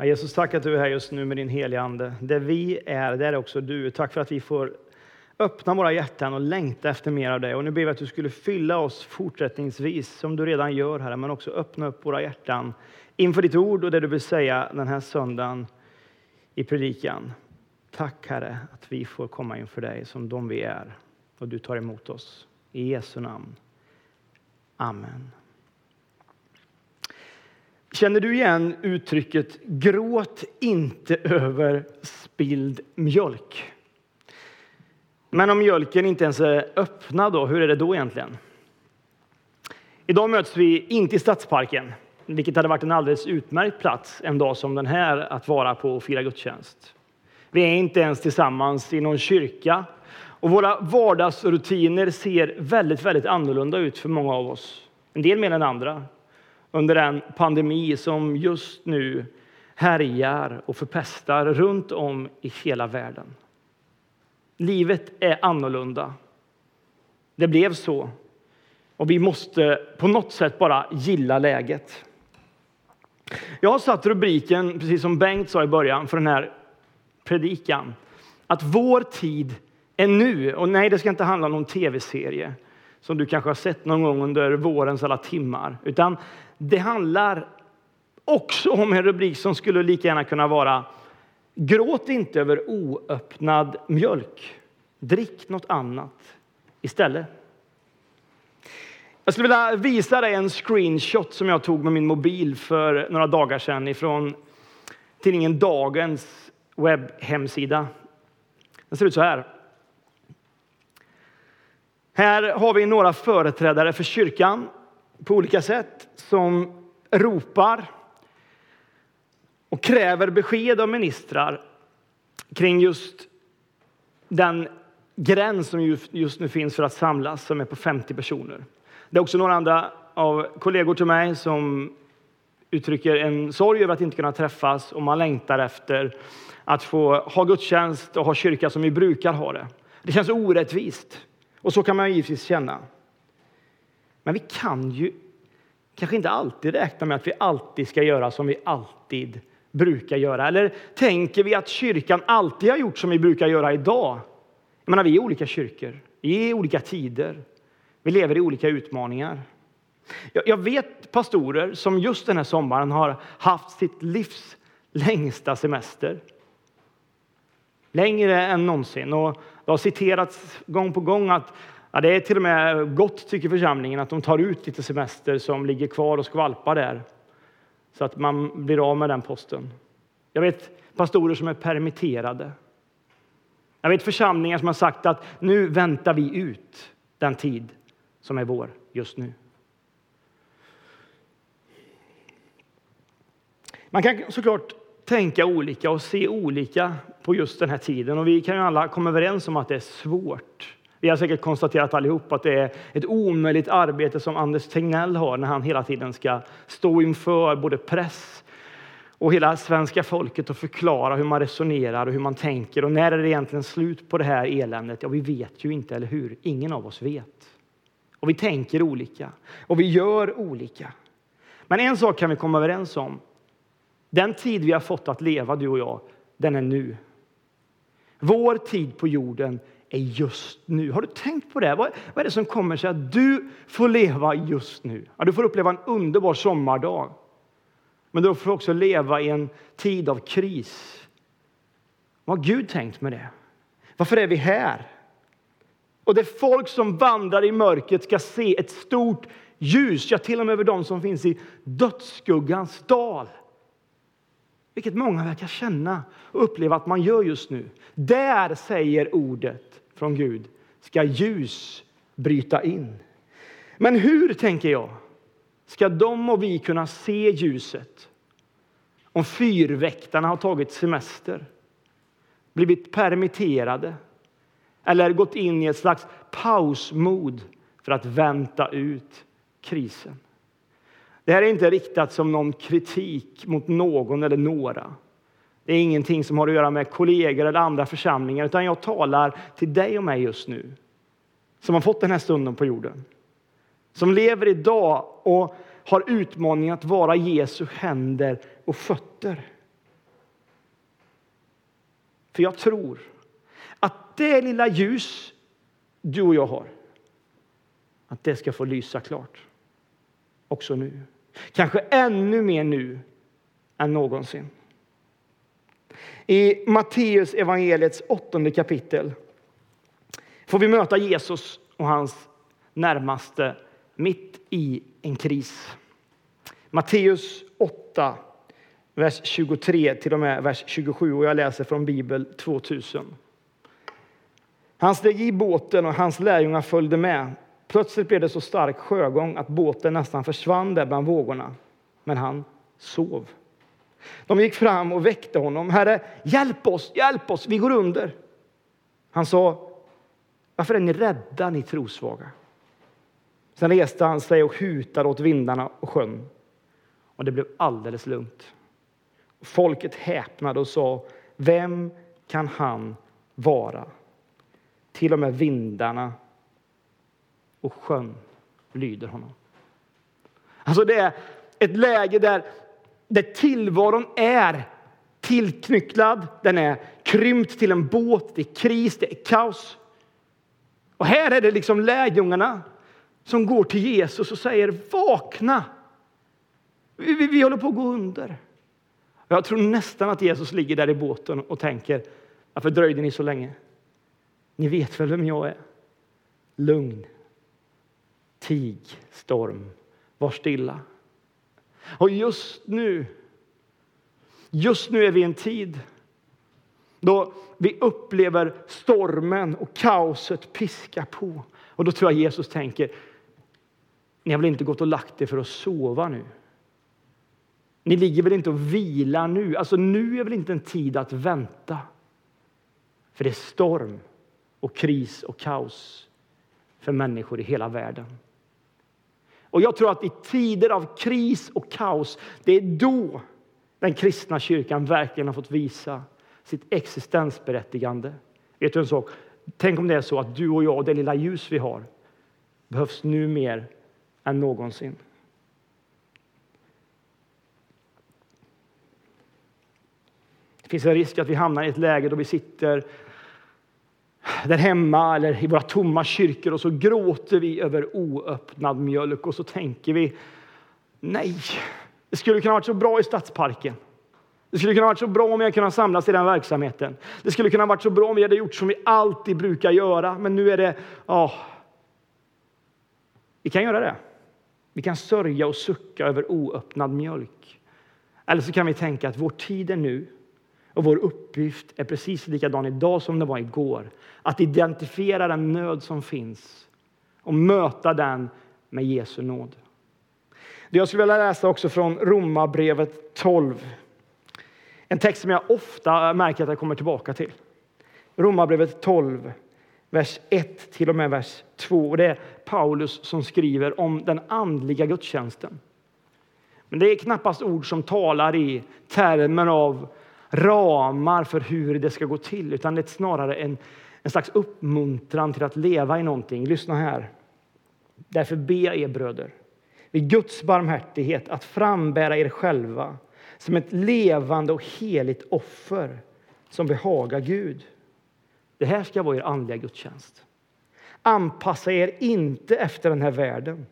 Ja, Jesus, tack att du är här just nu med din heliga Ande. Där vi är, där är också du. Tack för att vi får öppna våra hjärtan och längta efter mer av dig. Och nu ber vi att du skulle fylla oss fortsättningsvis, som du redan gör, här, men också öppna upp våra hjärtan inför ditt ord och det du vill säga den här söndagen i predikan. Tack, Herre, att vi får komma inför dig som de vi är och du tar emot oss. I Jesu namn. Amen. Känner du igen uttrycket gråt inte över spilld mjölk? Men om mjölken inte ens är öppnad, då, hur är det då egentligen? Idag möts vi inte i Stadsparken, vilket hade varit en alldeles utmärkt plats en dag som den här att vara på och fira gudstjänst. Vi är inte ens tillsammans i någon kyrka och våra vardagsrutiner ser väldigt, väldigt annorlunda ut för många av oss. En del mer än andra under den pandemi som just nu härjar och förpestar runt om i hela världen. Livet är annorlunda. Det blev så. Och vi måste på något sätt bara gilla läget. Jag har satt rubriken, precis som Bengt sa i början, för den här predikan. Att vår tid är nu. Och nej, det ska inte handla om någon tv-serie som du kanske har sett någon gång under vårens alla timmar. Utan det handlar också om en rubrik som skulle lika gärna kunna vara Gråt inte över oöppnad mjölk. Drick något annat istället. Jag skulle vilja visa dig en screenshot som jag tog med min mobil för några dagar sedan ifrån tidningen Dagens webbhemsida. Den ser ut så här. Här har vi några företrädare för kyrkan på olika sätt som ropar och kräver besked av ministrar kring just den gräns som just nu finns för att samlas, som är på 50 personer. Det är också några andra av kollegor till mig som uttrycker en sorg över att inte kunna träffas och man längtar efter att få ha gudstjänst och ha kyrka som vi brukar ha det. Det känns orättvist och så kan man givetvis känna. Men vi kan ju kanske inte alltid räkna med att vi alltid ska göra som vi alltid brukar göra. Eller tänker vi att kyrkan alltid har gjort som vi brukar göra idag? Jag menar, vi är olika kyrkor, vi i olika tider. Vi lever i olika utmaningar. Jag vet pastorer som just den här sommaren har haft sitt livs längsta semester. Längre än någonsin. Och det har citerats gång på gång att ja, det är till och med gott, tycker församlingen, att de tar ut lite semester som ligger kvar och skvalpar där. Så att man blir av med den posten. Jag vet pastorer som är permitterade. Jag vet församlingar som har sagt att nu väntar vi ut den tid som är vår just nu. Man kan såklart tänka olika och se olika på just den här tiden. Och vi kan ju alla komma överens om att det är svårt. Vi har säkert konstaterat allihop att det är ett omöjligt arbete som Anders Tegnell har när han hela tiden ska stå inför både press och hela svenska folket och förklara hur man resonerar och hur man tänker. Och när är det egentligen slut på det här eländet? Ja, vi vet ju inte, eller hur? Ingen av oss vet. Och vi tänker olika och vi gör olika. Men en sak kan vi komma överens om. Den tid vi har fått att leva, du och jag, den är nu. Vår tid på jorden är just nu. Har du tänkt på det? Vad, är det som kommer sig att du får leva just nu? Ja, du får uppleva en underbar sommardag. Men du får också leva i en tid av kris. Vad har Gud tänkt med det? Varför är vi här? Och det folk som vandrar i mörkret ska se ett stort ljus, ja, till och med över dem som finns i dödsskuggans dal. Vilket många verkar känna och uppleva att man gör just nu. Där, säger ordet från Gud, ska ljus bryta in. Men hur, tänker jag, ska de och vi kunna se ljuset om fyrväktarna har tagit semester, blivit permitterade eller gått in i ett slags pausmod för att vänta ut krisen? Det här är inte riktat som någon kritik mot någon eller några. Det är ingenting som har att göra med kollegor eller andra församlingar, utan jag talar till dig och mig just nu, som har fått den här stunden på jorden. Som lever idag och har utmaningen att vara Jesu händer och fötter. För jag tror att det lilla ljus du och jag har, att det ska få lysa klart också nu. Kanske ännu mer nu än någonsin. I Matteus evangeliets åttonde kapitel får vi möta Jesus och hans närmaste mitt i en kris. Matteus 8, vers 23 till och med vers 27 och jag läser från Bibel 2000. Han steg i båten och hans lärjungar följde med. Plötsligt blev det så stark sjögång att båten nästan försvann där bland vågorna. Men han sov. De gick fram och väckte honom. Herre, hjälp oss, hjälp oss, vi går under. Han sa, varför är ni rädda, ni trosvaga? Sen reste han sig och hutade åt vindarna och sjön. Och det blev alldeles lugnt. Folket häpnade och sa, vem kan han vara? Till och med vindarna och sjön lyder honom. Alltså det är ett läge där, där tillvaron är tillknycklad, den är krympt till en båt, det är kris, det är kaos. Och här är det liksom lärjungarna som går till Jesus och säger vakna. Vi, vi, vi håller på att gå under. Jag tror nästan att Jesus ligger där i båten och tänker varför dröjde ni så länge? Ni vet väl vem jag är? Lugn. Tig, storm. Var stilla. Och just nu, just nu är vi i en tid då vi upplever stormen och kaoset piska på. Och då tror jag Jesus tänker, ni har väl inte gått och lagt er för att sova nu? Ni ligger väl inte och vilar nu? Alltså nu är väl inte en tid att vänta? För det är storm och kris och kaos för människor i hela världen. Och jag tror att i tider av kris och kaos, det är då den kristna kyrkan verkligen har fått visa sitt existensberättigande. Vet du en sak? Tänk om det är så att du och jag, och det lilla ljus vi har, behövs nu mer än någonsin. Det finns en risk att vi hamnar i ett läge då vi sitter där hemma eller i våra tomma kyrkor och så gråter vi över oöppnad mjölk och så tänker vi nej, det skulle kunna varit så bra i stadsparken. Det skulle kunna varit så bra om jag kunde samlas i den verksamheten. Det skulle kunna varit så bra om vi hade gjort som vi alltid brukar göra. Men nu är det, ja. Vi kan göra det. Vi kan sörja och sucka över oöppnad mjölk. Eller så kan vi tänka att vår tid är nu och vår uppgift är precis likadan idag som det var igår. Att identifiera den nöd som finns och möta den med Jesu nåd. Jag skulle vilja läsa också från Romarbrevet 12. En text som jag ofta märker att jag kommer tillbaka till. Romarbrevet 12, vers 1 till och med vers 2. Och Det är Paulus som skriver om den andliga gudstjänsten. Men det är knappast ord som talar i termer av ramar för hur det ska gå till, utan det är snarare en, en slags uppmuntran till att leva i någonting. Lyssna här. Därför ber er bröder, vid Guds barmhärtighet, att frambära er själva som ett levande och heligt offer som behagar Gud. Det här ska vara er andliga gudstjänst. Anpassa er inte efter den här världen,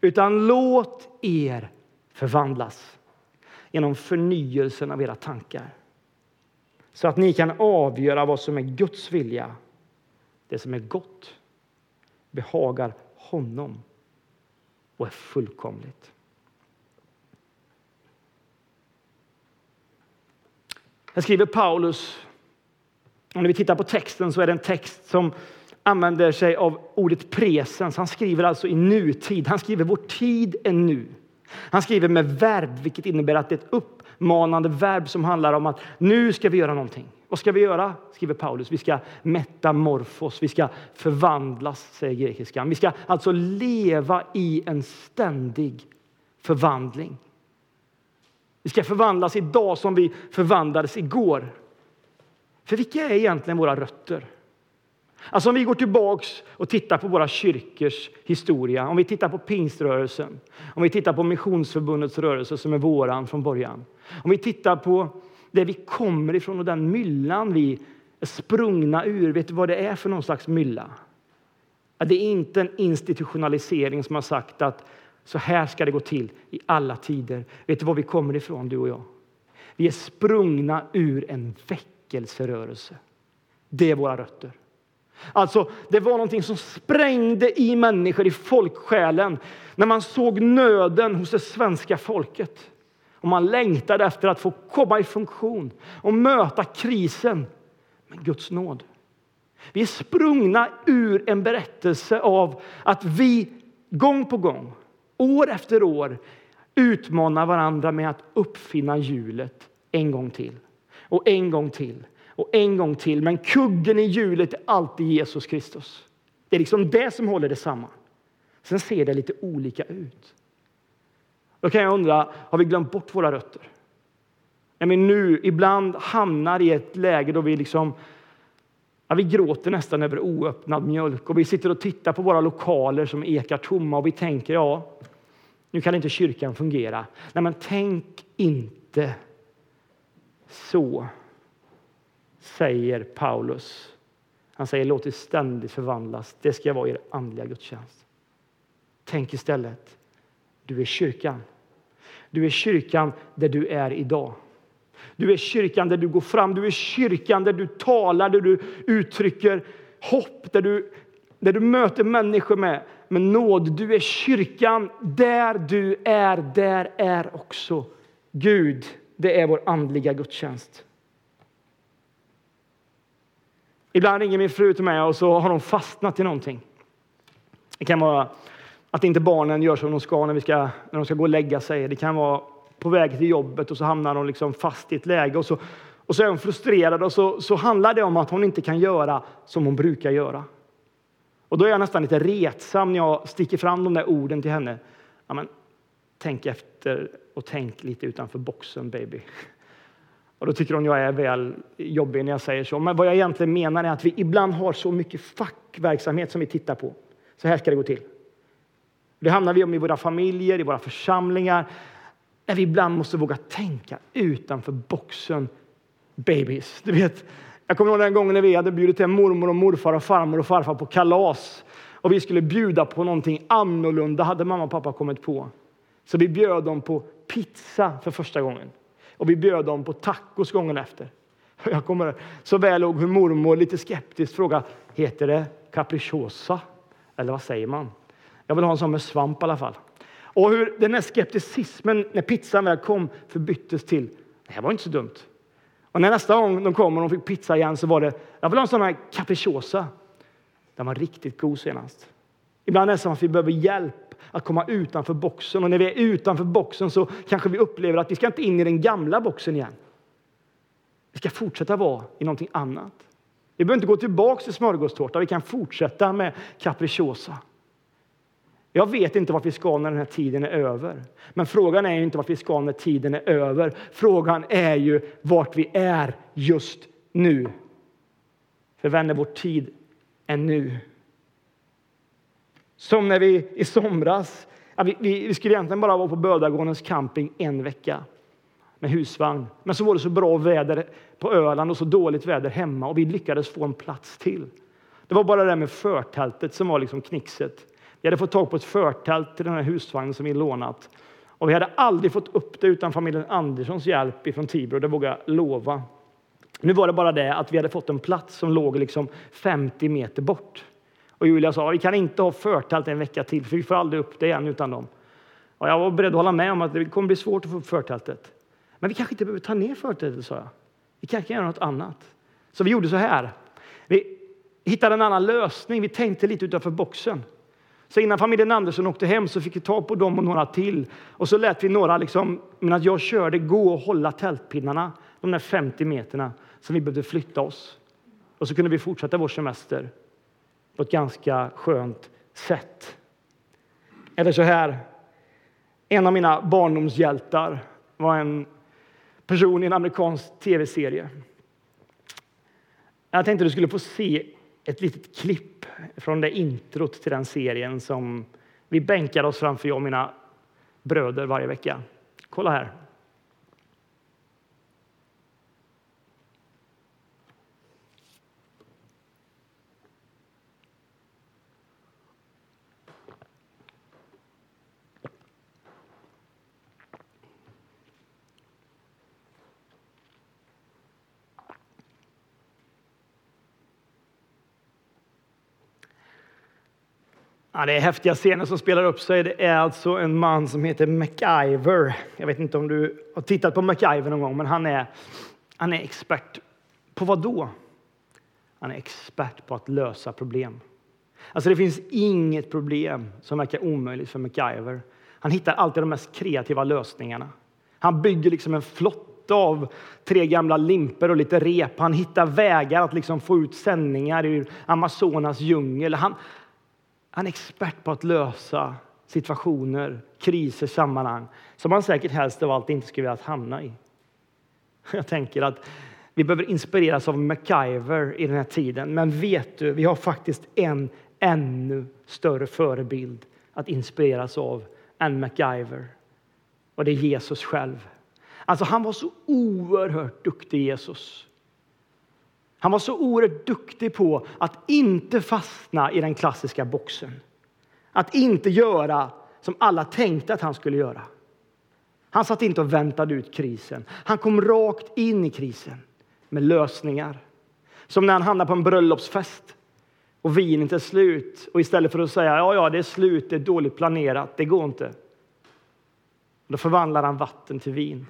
utan låt er förvandlas genom förnyelsen av era tankar så att ni kan avgöra vad som är Guds vilja, det som är gott, behagar honom och är fullkomligt. Här skriver Paulus, om vi tittar på texten så är det en text som använder sig av ordet presens. Han skriver alltså i nutid. Han skriver vår tid är nu. Han skriver med verb, vilket innebär att det är ett uppmanande verb som handlar om att nu ska vi göra någonting. Vad ska vi göra? skriver Paulus. Vi ska metamorfos, vi ska förvandlas, säger grekiskan. Vi ska alltså leva i en ständig förvandling. Vi ska förvandlas idag som vi förvandlades igår. För vilka är egentligen våra rötter? Alltså om vi går tillbaks och tittar på våra kyrkors historia, om vi tittar på pingströrelsen, om vi tittar på Missionsförbundets rörelse som är våran från början, om vi tittar på där vi kommer ifrån och den myllan vi är sprungna ur, vet du vad det är för någon slags mylla? Det är inte en institutionalisering som har sagt att så här ska det gå till i alla tider. Vet du var vi kommer ifrån, du och jag? Vi är sprungna ur en väckelserörelse. Det är våra rötter. Alltså, det var någonting som sprängde i människor, i folksjälen, när man såg nöden hos det svenska folket. Och man längtade efter att få komma i funktion och möta krisen med Guds nåd. Vi är sprungna ur en berättelse av att vi gång på gång, år efter år utmanar varandra med att uppfinna hjulet en gång till och en gång till och en gång till. Men kuggen i hjulet är alltid Jesus Kristus. Det är liksom det som håller det samman. Sen ser det lite olika ut. Då kan jag undra, har vi glömt bort våra rötter? När vi nu ibland hamnar i ett läge då vi liksom Ja, vi gråter nästan över oöppnad mjölk och vi sitter och tittar på våra lokaler som ekar tomma och vi tänker ja, nu kan inte kyrkan fungera. Nej, men tänk inte så, säger Paulus. Han säger låt det ständigt förvandlas. Det ska vara er andliga gudstjänst. Tänk istället, du är kyrkan. Du är kyrkan där du är idag. Du är kyrkan där du går fram, du är kyrkan där du talar, där du uttrycker hopp, där du, där du möter människor med, med nåd. Du är kyrkan där du är, där är också Gud. Det är vår andliga gudstjänst. Ibland ringer min fru till mig och så har de fastnat i någonting. Det kan vara att inte barnen gör som de ska när, vi ska när de ska gå och lägga sig. Det kan vara på väg till jobbet och så hamnar hon liksom fast i ett läge och så, och så är hon frustrerad och så, så handlar det om att hon inte kan göra som hon brukar göra. Och då är jag nästan lite retsam när jag sticker fram de där orden till henne. Ja, men, tänk efter och tänk lite utanför boxen, baby. Och då tycker hon jag är väl jobbig när jag säger så. Men vad jag egentligen menar är att vi ibland har så mycket fackverksamhet som vi tittar på. Så här ska det gå till. Det hamnar vi om i våra familjer, i våra församlingar, där vi ibland måste våga tänka utanför boxen. Babies. Du vet, jag kommer ihåg den gången när vi hade bjudit hem mormor och morfar och farmor och farfar på kalas. Och vi skulle bjuda på någonting annorlunda, hade mamma och pappa kommit på. Så vi bjöd dem på pizza för första gången. Och vi bjöd dem på tacos gången efter. Jag kommer så väl ihåg hur mormor lite skeptiskt frågade, heter det capricciosa? Eller vad säger man? Jag vill ha en sån med svamp i alla fall. Och hur den här skepticismen när pizzan väl kom förbyttes till det här var inte så dumt. Och när nästa gång de kom och de fick pizza igen så var det jag vill ha en sån här capricciosa. Den var riktigt god senast. Ibland är det som att vi behöver hjälp att komma utanför boxen och när vi är utanför boxen så kanske vi upplever att vi ska inte in i den gamla boxen igen. Vi ska fortsätta vara i någonting annat. Vi behöver inte gå tillbaka till smörgåstårta, vi kan fortsätta med capricciosa. Jag vet inte vart vi ska när den här tiden är över. Men frågan är inte vart vi ska när tiden är över. Frågan är ju vart vi är just nu. För vänner, vår tid är nu. Som när vi i somras, ja, vi, vi, skulle egentligen bara vara på Bödagårdens camping en vecka med husvagn. Men så var det så bra väder på Öland och så dåligt väder hemma och vi lyckades få en plats till. Det var bara det där med förtältet som var liksom knixet. Vi hade fått tag på ett förtält till den här husvagnen som vi lånat. Och vi hade aldrig fått upp det utan familjen Anderssons hjälp från Tibro, det vågar jag lova. Nu var det bara det att vi hade fått en plats som låg liksom 50 meter bort. Och Julia sa vi kan inte ha förtält en vecka till, för vi får aldrig upp det igen utan dem. Och jag var beredd att hålla med om att det kommer bli svårt att få upp förtältet. Men vi kanske inte behöver ta ner förtältet, sa jag. Vi kanske kan göra något annat. Så vi gjorde så här. Vi hittade en annan lösning. Vi tänkte lite utanför boxen. Så innan familjen Andersson åkte hem så fick vi tag på dem och några till. Och så lät vi några, liksom, medan jag körde, gå och hålla tältpinnarna, de där 50 meterna som vi behövde flytta oss. Och så kunde vi fortsätta vår semester på ett ganska skönt sätt. Eller så här. En av mina barndomshjältar var en person i en amerikansk tv-serie. Jag tänkte att du skulle få se ett litet klipp från det introt till den serien som vi bänkade oss framför, jag och mina bröder, varje vecka. Kolla här. Ja, det är häftiga scener som spelar upp sig. Det är alltså en man som heter MacIver. Jag vet inte om du har tittat på MacIver någon gång, men han är, han är expert på vad då? Han är expert på att lösa problem. Alltså det finns inget problem som verkar omöjligt för MacGyver. Han hittar alltid de mest kreativa lösningarna. Han bygger liksom en flotta av tre gamla limper och lite rep. Han hittar vägar att liksom få ut sändningar ur Amazonas djungel. Han, han är expert på att lösa situationer, kriser, sammanhang som han säkert helst av allt inte skulle vilja hamna i. Jag tänker att vi behöver inspireras av MacGyver i den här tiden. Men vet du, vi har faktiskt en ännu större förebild att inspireras av än MacGyver. Och det är Jesus själv. Alltså han var så oerhört duktig, Jesus. Han var så oerhört duktig på att inte fastna i den klassiska boxen. Att inte göra som alla tänkte att han skulle göra. Han satt inte och väntade ut krisen. Han kom rakt in i krisen med lösningar. Som när han hamnar på en bröllopsfest och vinet är slut. Och istället för att säga ja, ja, det är slut, det är dåligt planerat, det går inte. Då förvandlar han vatten till vin.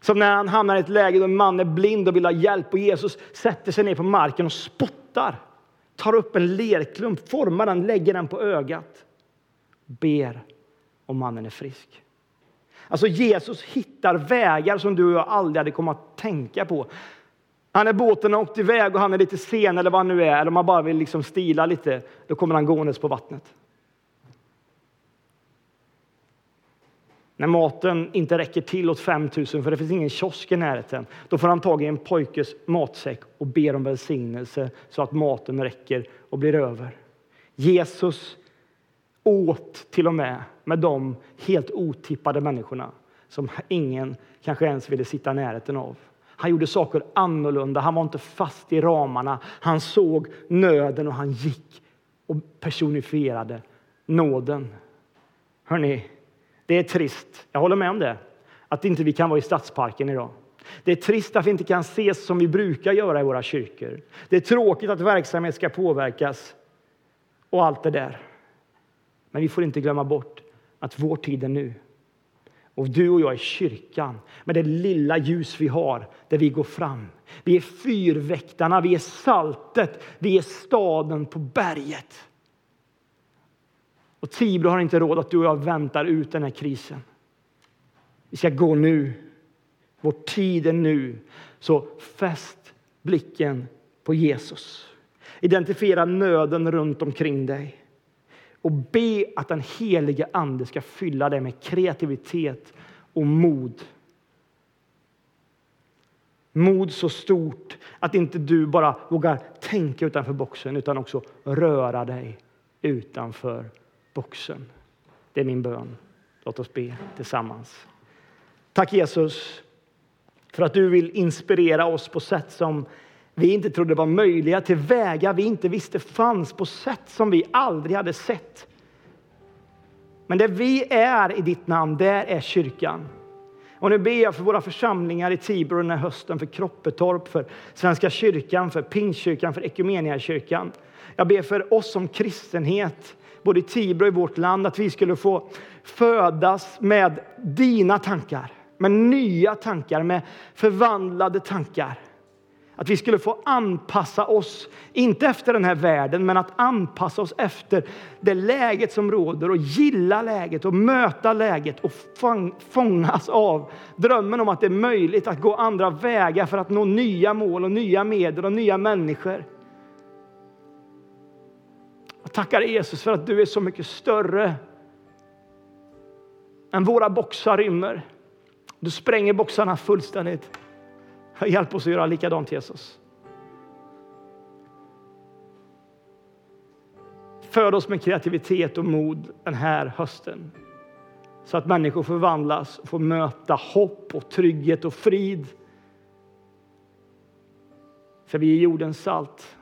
Som när han hamnar i ett läge då en man är blind och vill ha hjälp och Jesus sätter sig ner på marken och spottar. Tar upp en lerklump, formar den, lägger den på ögat. Ber om mannen är frisk. Alltså Jesus hittar vägar som du och jag aldrig hade kommit att tänka på. Han är båten har åkt iväg och han är lite sen eller vad han nu är, eller om han bara vill liksom stila lite, då kommer han gåendes på vattnet. När maten inte räcker till åt 5 000 för det finns ingen kiosk i närheten, då får han tag i en pojkes matsäck och ber om välsignelse så att maten räcker och blir över. Jesus åt till och med med de helt otippade människorna som ingen kanske ens ville sitta i närheten av. Han gjorde saker annorlunda. Han var inte fast i ramarna. Han såg nöden och han gick och personifierade nåden. Hörrni, det är trist. Jag håller med om det. Att inte vi kan vara i Stadsparken idag. Det är trist att vi inte kan ses som vi brukar göra i våra kyrkor. Det är tråkigt att verksamhet ska påverkas och allt det där. Men vi får inte glömma bort att vår tid är nu. Och du och jag är kyrkan med det lilla ljus vi har där vi går fram. Vi är fyrväktarna, vi är saltet, vi är staden på berget. Och Tibro har inte råd att du och jag väntar ut den här krisen. Vi ska gå nu. Vår tid är nu. Så fäst blicken på Jesus. Identifiera nöden runt omkring dig och be att den helige Ande ska fylla dig med kreativitet och mod. Mod så stort att inte du bara vågar tänka utanför boxen utan också röra dig utanför boxen. Det är min bön. Låt oss be tillsammans. Tack Jesus för att du vill inspirera oss på sätt som vi inte trodde var möjliga, till vägar vi inte visste fanns, på sätt som vi aldrig hade sett. Men det vi är i ditt namn, där är kyrkan. Och nu ber jag för våra församlingar i Tibro den här hösten, för Kroppetorp, för Svenska kyrkan, för Pingstkyrkan, för Ekumeniakyrkan. Jag ber för oss som kristenhet, både i Tibro och i vårt land, att vi skulle få födas med dina tankar, med nya tankar, med förvandlade tankar. Att vi skulle få anpassa oss, inte efter den här världen, men att anpassa oss efter det läget som råder och gilla läget och möta läget och fångas av drömmen om att det är möjligt att gå andra vägar för att nå nya mål och nya medel och nya människor. Jag tackar Jesus för att du är så mycket större än våra boxar rymmer. Du spränger boxarna fullständigt. Hjälp oss att göra likadant Jesus. Föd oss med kreativitet och mod den här hösten. Så att människor förvandlas och får möta hopp och trygghet och frid. För vi är jordens salt.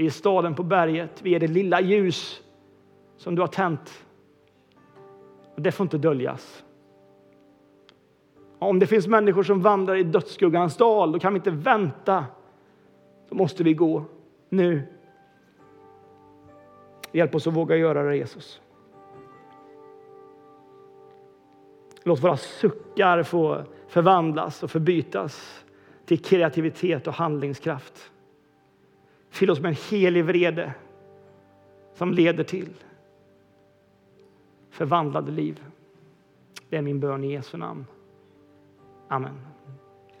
Vi är staden på berget. Vi är det lilla ljus som du har tänt. Och det får inte döljas. Om det finns människor som vandrar i dödsskuggans dal, då kan vi inte vänta. Då måste vi gå nu. Hjälp oss att våga göra det, Jesus. Låt våra suckar få förvandlas och förbytas till kreativitet och handlingskraft. Fyll oss med en helig vrede som leder till förvandlade liv. Det är min bön i Jesu namn. Amen.